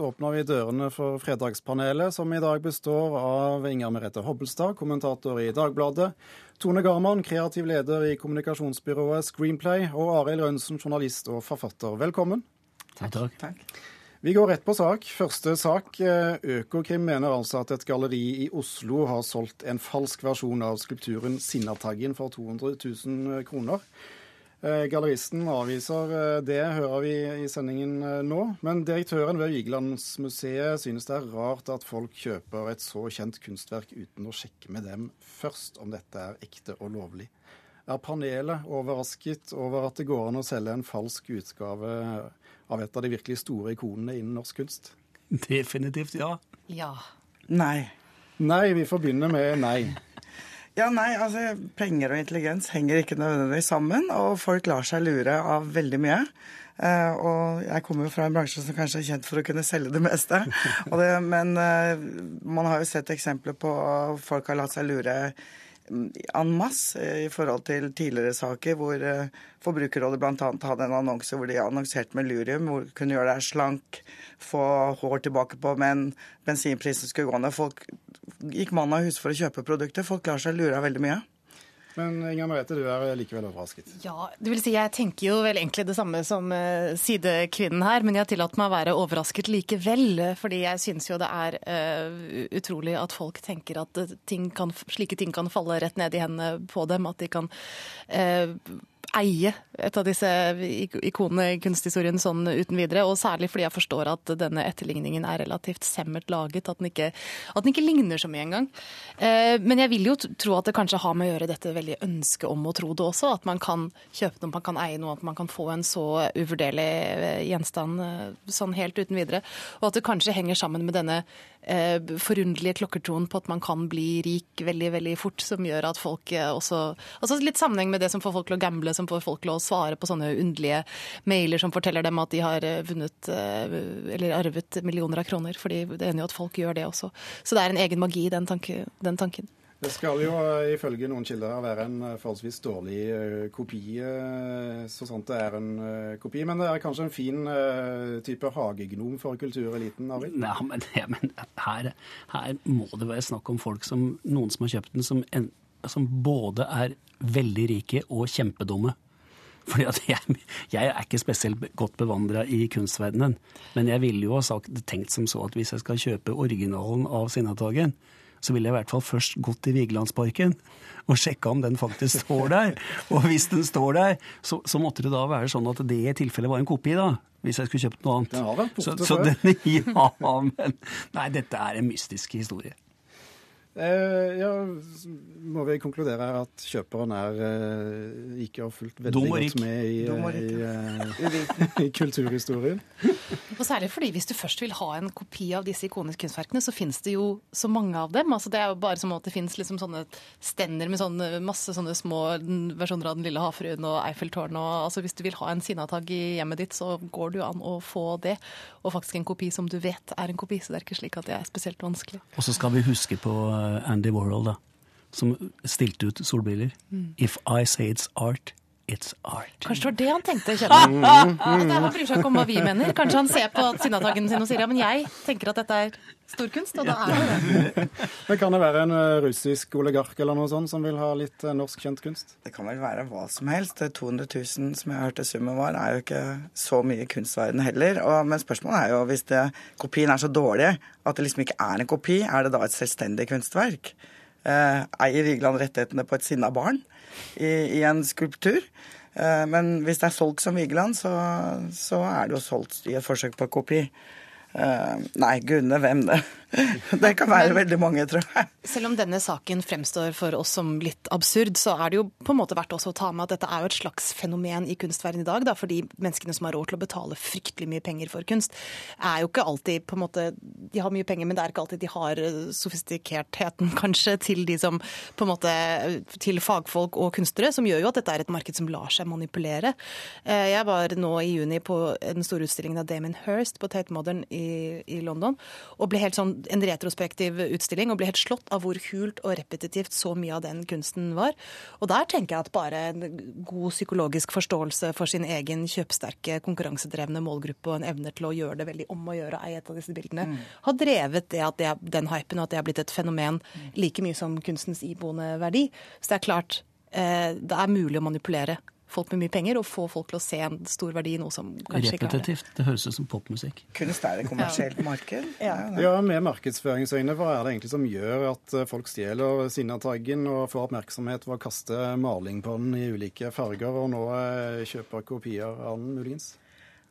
åpner vi dørene for Fredagspanelet, som i dag består av Inger Merete Hobbelstad, kommentator i Dagbladet, Tone Garman, kreativ leder i kommunikasjonsbyrået Screenplay, og Arild Rønsen, journalist og forfatter. Velkommen. Takk. Takk. Vi går rett på sak. Første sak. Økokrim mener altså at et galleri i Oslo har solgt en falsk versjon av skulpturen Sinnataggen for 200 000 kroner. Eh, galleristen avviser eh, det, hører vi i sendingen eh, nå. Men direktøren ved Vigelandsmuseet synes det er rart at folk kjøper et så kjent kunstverk uten å sjekke med dem først om dette er ekte og lovlig. Er panelet overrasket over at det går an å selge en falsk utgave av et av de virkelig store ikonene innen norsk kunst? Definitivt ja. Ja. Nei. Nei, vi får begynne med nei. Ja, nei, altså Penger og intelligens henger ikke nødvendigvis sammen, og folk lar seg lure av veldig mye. Uh, og jeg kommer jo fra en bransje som kanskje er kjent for å kunne selge det meste. Det, men uh, man har jo sett eksempler på at folk har latt seg lure en masse i forhold til tidligere saker hvor uh, Forbrukerrådet bl.a. hadde en annonse hvor de annonserte med lurium, hvor de kunne gjøre deg slank, få hår tilbake på, men bensinprisen skulle gå ned. Folk gikk mann av hus for å kjøpe produkter. Folk lar seg lure av veldig mye. Men Inger Merete, du er likevel overrasket? Ja, det vil si jeg tenker jo vel egentlig det samme som uh, sidekvinnen her, men jeg tillater meg å være overrasket likevel. Fordi jeg syns jo det er uh, utrolig at folk tenker at ting kan, slike ting kan falle rett ned i hendene på dem. At de kan uh, eie et av disse ikonene i kunsthistorien sånn uten videre. Og særlig fordi jeg forstår at denne etterligningen er relativt semmert laget. At den ikke, at den ikke ligner så mye engang. Eh, men jeg vil jo tro at det kanskje har med å gjøre dette veldig ønsket om å tro det også. At man kan kjøpe noe, man kan eie noe, at man kan få en så uvurderlig eh, gjenstand eh, sånn helt uten videre. Og at det kanskje henger sammen med denne forunderlige klokkertroen på at man kan bli rik veldig, veldig fort, som gjør at folk også Altså litt sammenheng med det som får folk til å gamble som får folk til å svare på sånne underlige mailer som forteller dem at de har eh, vunnet eh, eller arvet millioner av kroner. fordi det ender jo at folk gjør det også. Så det er en egen magi i den, tanke, den tanken. Det skal jo eh, ifølge noen kilder være en forholdsvis dårlig kopi, så sant det er en kopi. Men det er kanskje en fin type hagegnom for kultureliten? Arild? Nei, men, ja, men her, her, må det være snakk om folk som noen som har kjøpt den, som, en, som både er veldig rike og kjempedumme. Fordi jeg, jeg, er ikke spesielt godt bevandra i kunstverdenen. Men jeg ville jo ha sagt, tenkt som så at hvis jeg skal kjøpe originalen av Sinnataggen, så ville jeg i hvert fall først gått til Vigelandsparken og sjekka om den faktisk står der. Og hvis den står der, så, så, måtte det da være sånn at det i tilfelle var en kopi, da. Hvis jeg skulle kjøpt noe annet. Den har vært borte så, så den, ja, men Nei, dette er en mystisk historie. Eh, ja, må vi konkludere her at kjøperen er eh, ikke har fulgt veldig godt med i, i, i, i, kulturhistorien? Og særlig fordi hvis du først vil ha en kopi av disse ikoniske kunstverkene, så finnes det jo så mange av dem. Altså, det er jo bare som at det finnes liksom sånne stender med sånne, masse sånne små versjoner av Den lille havfruen og Eiffeltårnet. Altså, hvis du vil ha en sinnatagg i hjemmet ditt, så går det jo an å få det. Og faktisk en kopi som du vet er en kopi, så det er ikke slik at det er spesielt vanskelig. Og så skal vi huske på Andy Warhol, da, som stilte ut solbriller. Mm. If I say it's art, it's art. Kanskje det var det han tenkte, Kjell. Mm. Han bryr seg ikke om hva vi mener. Kanskje han ser på Sinnataggen sin og sier ja, men jeg tenker at dette er storkunst, og da er det det. Men kan det være en eh, russisk oligark eller noe sånt som vil ha litt eh, norsk kjent kunst? Det kan vel være hva som helst. 200 000 som jeg hørte summen var, er jo ikke så mye i kunstverden heller. Og, men spørsmålet er jo hvis det, kopien er så dårlig at det liksom ikke er en kopi, er det da et selvstendig kunstverk? Eh, eier Vigeland rettighetene på et sinna barn i, i, en skulptur? Eh, men hvis det er solgt som Vigeland, så, så, er det jo solgt i et forsøk på kopi. Uh, nei, gudene hvem det. det kan være veldig mange, tror jeg. Selv om denne saken fremstår for oss som litt absurd, så er det jo på en måte verdt også å ta med at dette er jo et slags fenomen i kunstverdenen i dag. Da, fordi menneskene som har råd til å betale fryktelig mye penger for kunst, er jo ikke alltid på en måte De har mye penger, men det er ikke alltid de har sofistikertheten, kanskje, til de som på en måte Til fagfolk og kunstnere, som gjør jo at dette er et marked som lar seg manipulere. Eh, jeg var nå i juni på den store utstillingen av Damon Hirst på Tate Modern i i, i, London. Og ble helt sånn en retrospektiv utstilling, og ble helt slått av hvor hult og repetitivt så mye av den kunsten var. Og der tenker jeg at bare en god psykologisk forståelse for sin egen kjøpsterke, konkurransedrevne målgruppe og en evne til å gjøre det veldig om å gjøre å eie et av disse bildene, mm. har drevet det at det, den hypen og at det har blitt et fenomen like mye som kunstens iboende verdi. Så det er klart, eh, det er mulig å manipulere folk med mye penger og få folk til å se en stor verdi i noe som kanskje ikke er det. Det høres ut som popmusikk. Kunst er et kommersielt marked. Ja. ja, med markedsføringsøyne, hva er det egentlig som gjør at eh, folk stjeler Sinnataggen og får oppmerksomhet ved å kaste maling på den i ulike farger, og nå eh, kjøper kopier av den, muligens?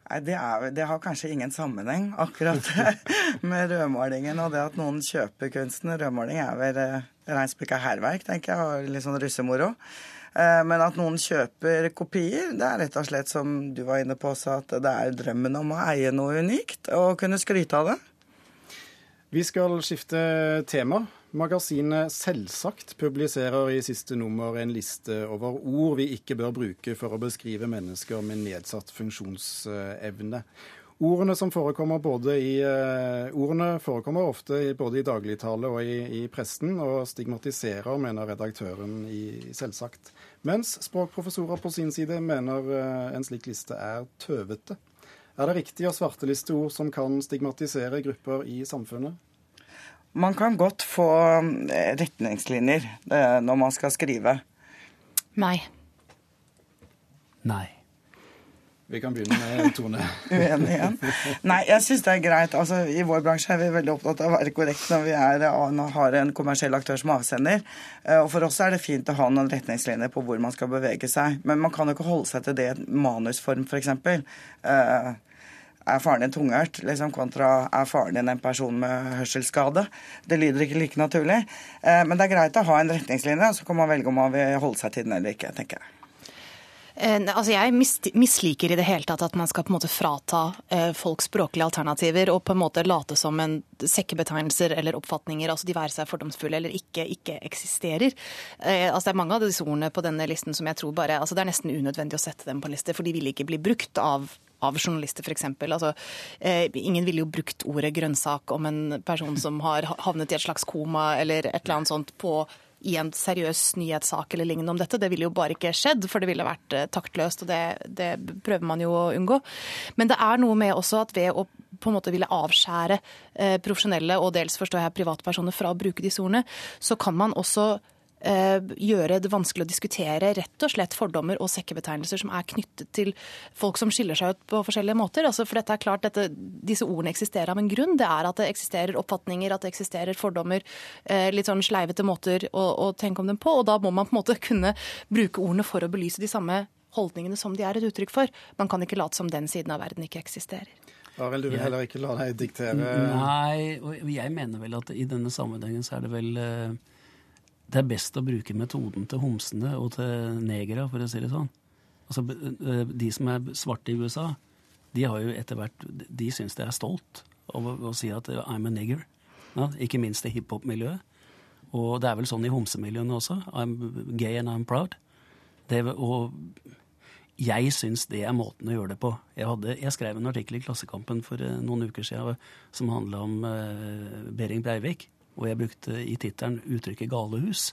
Nei, det, er, det, har kanskje ingen sammenheng, akkurat med rødmalingen og det at noen kjøper kunsten. Rødmaling er vel eh, reinspikka hærverk, tenker jeg, og litt sånn russemoro. Eh, men at noen kjøper kopier, det er rett og slett som du var inne på sa at det er drømmen om å eie noe unikt og kunne skryte av det. Vi skal skifte tema. Magasinet Selvsagt publiserer i siste nummer en liste over ord vi ikke bør bruke for å beskrive mennesker med nedsatt funksjonsevne. Ordene som forekommer både i, uh, ordene forekommer ofte både i dagligtale og i, i, pressen, og stigmatiserer, mener redaktøren i Selvsagt. Mens språkprofessorer på sin side mener uh, en slik liste er tøvete. Er det riktig å svarteliste ord som kan stigmatisere grupper i samfunnet? Man kan godt få eh, retningslinjer når man skal skrive. Nei. Nei. Vi kan begynne med Tone. Uenig igjen? Nei, jeg syns det er greit. Altså, I vår bransje er vi veldig opptatt av å være korrekt når vi er, har en kommersiell aktør som avsender. Eh, og For oss er det fint å ha noen retningslinjer på hvor man skal bevege seg. Men man kan jo ikke holde seg til det i manusform, f.eks. Uh, er faren din tungørt liksom, kontra er faren din en person med hørselsskade? Det lyder ikke like naturlig. Men det er greit å ha en retningslinje, så kan man velge om man vil holde seg til den eller ikke, tenker jeg. Eh, altså jeg misliker i det hele tatt at man skal på en måte frata eh, folk språklige alternativer og på en måte late som en sekkebetegnelser eller oppfatninger, altså de være seg fordomsfulle eller ikke, ikke eksisterer. Eh, altså Det er mange av disse ordene på denne listen som jeg tror bare altså Det er nesten unødvendig å sette dem på en liste, for de vil ikke bli brukt av av journalister, f.eks. Altså, eh, ingen ville jo brukt ordet grønnsak om en person som har havnet i et slags koma eller et eller annet sånt på i en seriøs nyhetssak eller lignende om dette. Det ville jo bare ikke skjedd, for det ville vært eh, taktløst, og det, det prøver man jo å unngå. Men det er noe med også at ved å på en måte ville avskjære eh, profesjonelle og dels forstår jeg privatpersoner fra å bruke disse ordene, så kan man også gjøre det vanskelig å diskutere rett og slett fordommer og sekkebetegnelser som er knyttet til folk som skiller seg ut på forskjellige måter. Altså, for dette er klart, dette, Disse ordene eksisterer av en grunn. Det er at det eksisterer oppfatninger, at det eksisterer fordommer, eh, litt sånn sleivete måter å, å tenke om dem på. Og da må man på en måte kunne bruke ordene for å belyse de samme holdningene som de er et uttrykk for. Man kan ikke late som den siden av verden ikke eksisterer. Arild, du vil heller ikke la deg diktere Nei, og jeg mener vel at i denne sammenhengen så er det vel uh, det er best å bruke metoden til homsene og til negere, for å si det sånn. Altså, eh, De som er svarte i USA, de har jo etter hvert De syns det er stolt av å, si at 'I'm a nigger'. Ja, ikke minst i hiphop-miljøet. Og det er vel sånn i homsemiljøene også. I'm gay and I'm proud. Det, og jeg syns det er måten å gjøre det på. Jeg, hadde, jeg skrev en artikkel i Klassekampen for eh, noen uker siden som handla om uh, Behring Breivik. Og jeg brukte i tittelen uttrykket 'galehus'.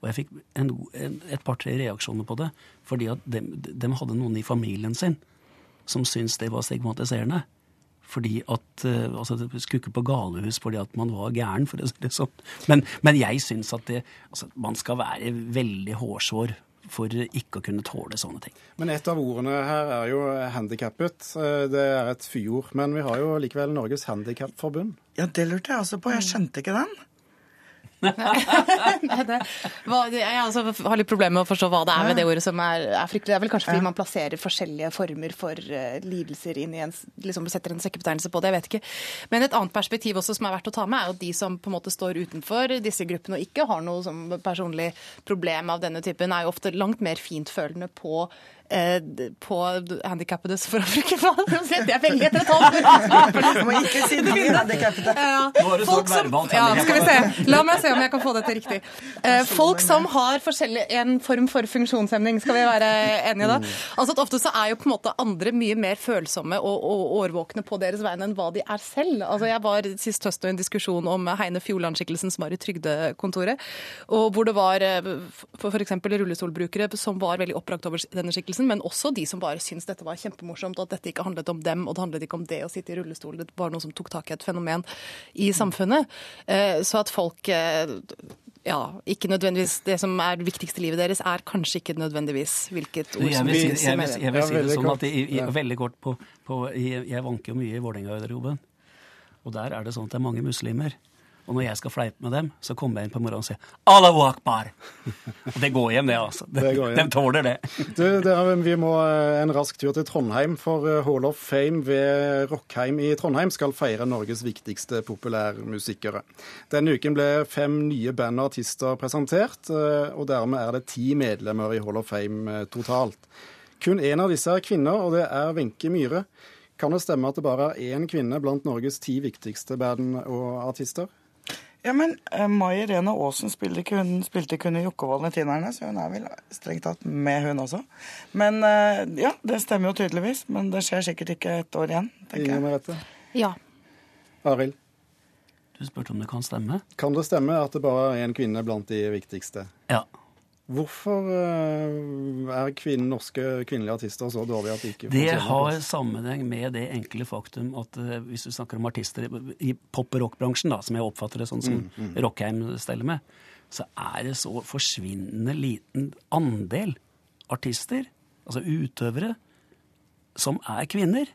Og jeg fikk en, en, et par-tre reaksjoner på det, fordi at de, de, hadde noen i familien sin som syntes det var stigmatiserende. Fordi at uh, altså, skulle ikke på galehus fordi at man var gæren, for å si det sånn. Men, men jeg syns at det, altså, man skal være veldig hårsår for ikke å kunne tåle sånne ting. Men et av ordene her er jo handikappet. Eh, det er et fyord. Men vi har jo likevel Norges Handikapforbund. Ja, det lurte jeg også på. Jeg skjønte ikke den. Det, jeg altså har litt problemer med å forstå hva det er ved det ordet som er, er fryktelig. Det er vel kanskje fordi man plasserer forskjellige former for uh, lidelser inn i en liksom setter en sekkebetegnelse på det. Jeg vet ikke. Men et annet perspektiv også som er verdt å ta med, er jo de som på en måte står utenfor disse gruppene og ikke har noe som personlig problem av denne typen, er jo ofte langt mer fintfølende på på handikappedes for bruke Det er veldig etter et halvt må ikke si de handikappede. Ja. Nå har du Folk som- Ja, skal vi se. La meg se om jeg kan få dette riktig. Eh, Folk som har en form for funksjonshemning, skal vi være enige da? Altså at Ofte så er jo på en måte andre mye mer følsomme og, og årvåkne på deres vegne enn hva de er selv. Altså Jeg var sist høst i en diskusjon om Heine Fjordland-skikkelsen som var i Trygdekontoret, og hvor det var eh, f.eks. rullestolbrukere som var veldig oppbrakt over denne skikkelsen, men også de som bare syntes dette var kjempemorsomt, og at dette ikke handlet om dem, og det handlet ikke om det å sitte i rullestol, det var noe som tok tak i et fenomen i samfunnet. Eh, Så at folk eh, ja, ikke nødvendigvis Det som er det viktigste i livet deres, er kanskje ikke nødvendigvis hvilket ord som vil, si, i jeg vil, jeg vil si det sånn at jeg, i, veldig kort på, på jeg, jeg vanker jo mye i Vålerenga-garderoben. Og der er det sånn at det er mange muslimer. Og når jeg skal fleipe med dem, så kommer jeg inn på morgenen og sier Allahu akbar! Og det går hjem, det, altså. De, Det de tåler det. Du, dere, vi må eh, en rask tur til Trondheim, for eh, Hall of Fame ved Rockheim i Trondheim skal feire Norges viktigste populærmusikere. Denne uken ble fem nye band og artister presentert, eh, og dermed er det ti medlemmer i Hall of Fame totalt. Kun én av disse er kvinner, og det er Wenche Myhre. Kan det stemme at det bare er én kvinne blant Norges ti viktigste band og artister? Ja, men uh, Mai Irene Aasen spilte kun, spilte kun i Jokkevollen-tinerne, så hun er vel strengt tatt med, hun også. Men eh, ja, det stemmer jo tydeligvis. Men det skjer sikkert ikke et år igjen, tenker Ingen jeg. Merete? Ja. Arild, Du spurte om det kan stemme? kan det stemme at det bare er én kvinne blant de viktigste? Ja. Hvorfor eh, er kvinne, norske kvinnelige artister så dårlige at de ikke Det har sammenheng med det enkle faktum at eh, hvis du snakker om artister i- pop- og rockbransjen, da, som jeg oppfatter det sånn som Rockheim steller med, så er det så forsvinnende liten andel artister, altså utøvere, som er kvinner.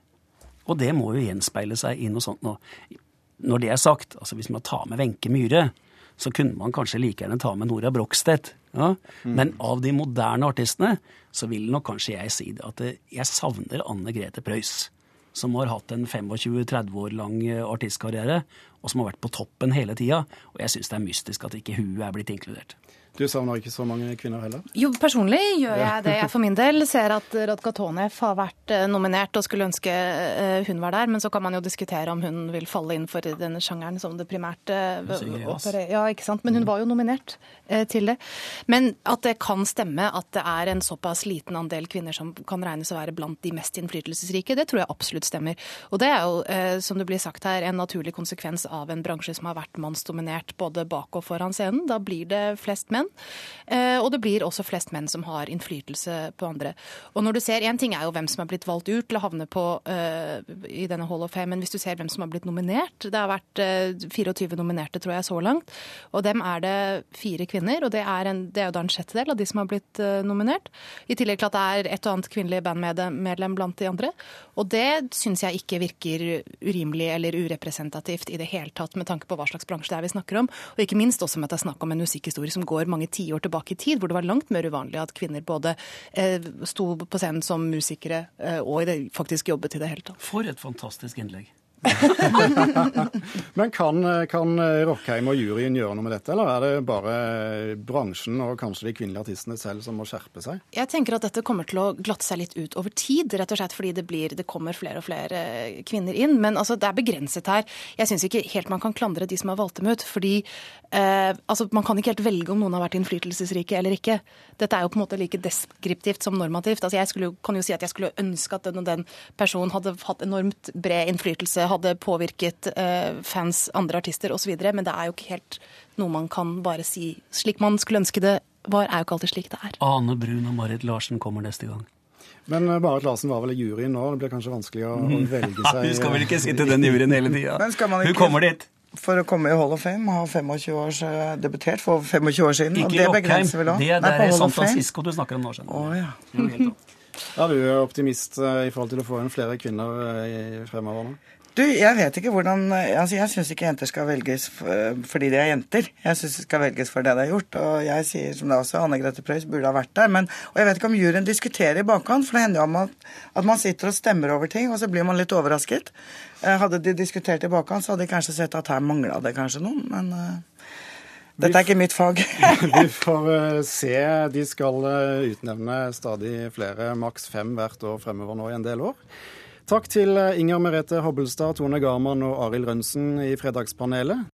Og det må jo gjenspeile seg i noe sånt nå. Når det er sagt, altså hvis man tar med Wenche Myhre, så kunne man kanskje like gjerne ta med Nora Brogstedt. Ja? Men av de moderne artistene så vil nok kanskje jeg si det at jeg savner Anne Grete Preus. Som har hatt en 25-30 år lang eh, artistkarriere, og som har vært på toppen hele tida. Og jeg syns det er mystisk at ikke hun er blitt inkludert. Du savner ikke så mange kvinner heller? Jo, personlig gjør jeg det. Jeg for min del ser at Radgatonev har vært eh, nominert og skulle ønske eh, hun var der, men så kan man jo diskutere om hun vil falle inn for denne sjangeren som det primært eh, Ja, ikke sant. Men hun var jo nominert til det. Men at det kan stemme at det er en såpass liten andel kvinner som kan regnes å være blant de mest innflytelsesrike, det tror jeg absolutt stemmer. Og det er jo, som det blir sagt her, en naturlig konsekvens av en bransje som har vært mannsdominert både bak og foran scenen. Da blir det flest menn. Eh, Og det blir også flest menn som har innflytelse på andre. Og når du ser, En ting er jo hvem som er blitt valgt ut til å havne på eh, i denne Hall of Fame, men hvis du ser hvem som har blitt nominert Det har vært eh, 24 nominerte, tror jeg, så langt. Og dem er det fire kvinner, og det er, en, det er jo da en sjettedel av de som har blitt eh, nominert. I tillegg til at det er et og annet kvinnelig bandmedlem blant de andre. Og det syns jeg ikke virker urimelig eller urepresentativt i det hele tatt, med tanke på hva slags bransje det er vi snakker om. Og ikke minst også med at det er snakk om en musikkhistorie som går mange tiår tilbake i tid, hvor det var langt mer uvanlig at kvinner både eh, sto på scenen som musikere eh, og faktisk jobbet i det hele tatt. For et fantastisk innlegg. Men kan, kan Rockheim og juryen gjøre noe med dette, eller er det bare bransjen og kanskje de kvinnelige artistene selv som må skjerpe seg? Jeg tenker at dette kommer til å glatte seg litt ut over tid, rett og slett fordi det, blir, det kommer flere og flere kvinner inn. Men altså, det er begrenset her. Jeg syns ikke helt man kan klandre de som har valgt dem ut. fordi eh, altså, man kan ikke helt velge om noen har vært innflytelsesrike eller ikke. Dette er jo på en måte like deskriptivt som normativt. Altså, jeg skulle, kan jo si at jeg skulle ønske at den og den personen hadde hatt enormt bred innflytelse, hadde påvirket eh, fans, andre artister osv., men det er jo ikke helt noe man kan bare si slik man skulle ønske det var, er jo ikke alltid slik det er. Ane Brun og Marit Larsen kommer neste gang. Men eh, Marit Larsen var vel i juryen nå, det blir kanskje vanskelig å, å velge seg Hun skal vel ikke sitte i den juryen hele tida? Men skal man Hun ikke- kommer dit. For å komme i Hall of Fame ha 25 års eh, debutert for 25 år siden. og det begrenser vel òg. Det er der på i San. Francisco du snakker om nå, skjønner Å ja. ja. du. Er du optimist i forhold til å få inn flere kvinner i- fremover nå? Du, jeg vet ikke hvordan eh, Altså, jeg syns ikke jenter skal velges for, eh, fordi de er jenter. Jeg syns de skal velges for det de har gjort. Og jeg sier som det også, Anne Grete Preus burde ha vært der. Men, og jeg vet ikke om juryen diskuterer i bakhånd, for det hender jo at, at, man sitter og stemmer over ting, og så blir man litt overrasket. Eh, hadde de diskutert i bakhånd, så hadde de kanskje sett at her mangla det kanskje noen, men uh, dette er ikke mitt fag. vi får se. De skal utnevne stadig flere, maks fem hvert år fremover nå i en del år. Takk til eh, Inger Merete Hobbelstad, Tone Garman og Arild Rønsen i Fredagspanelet.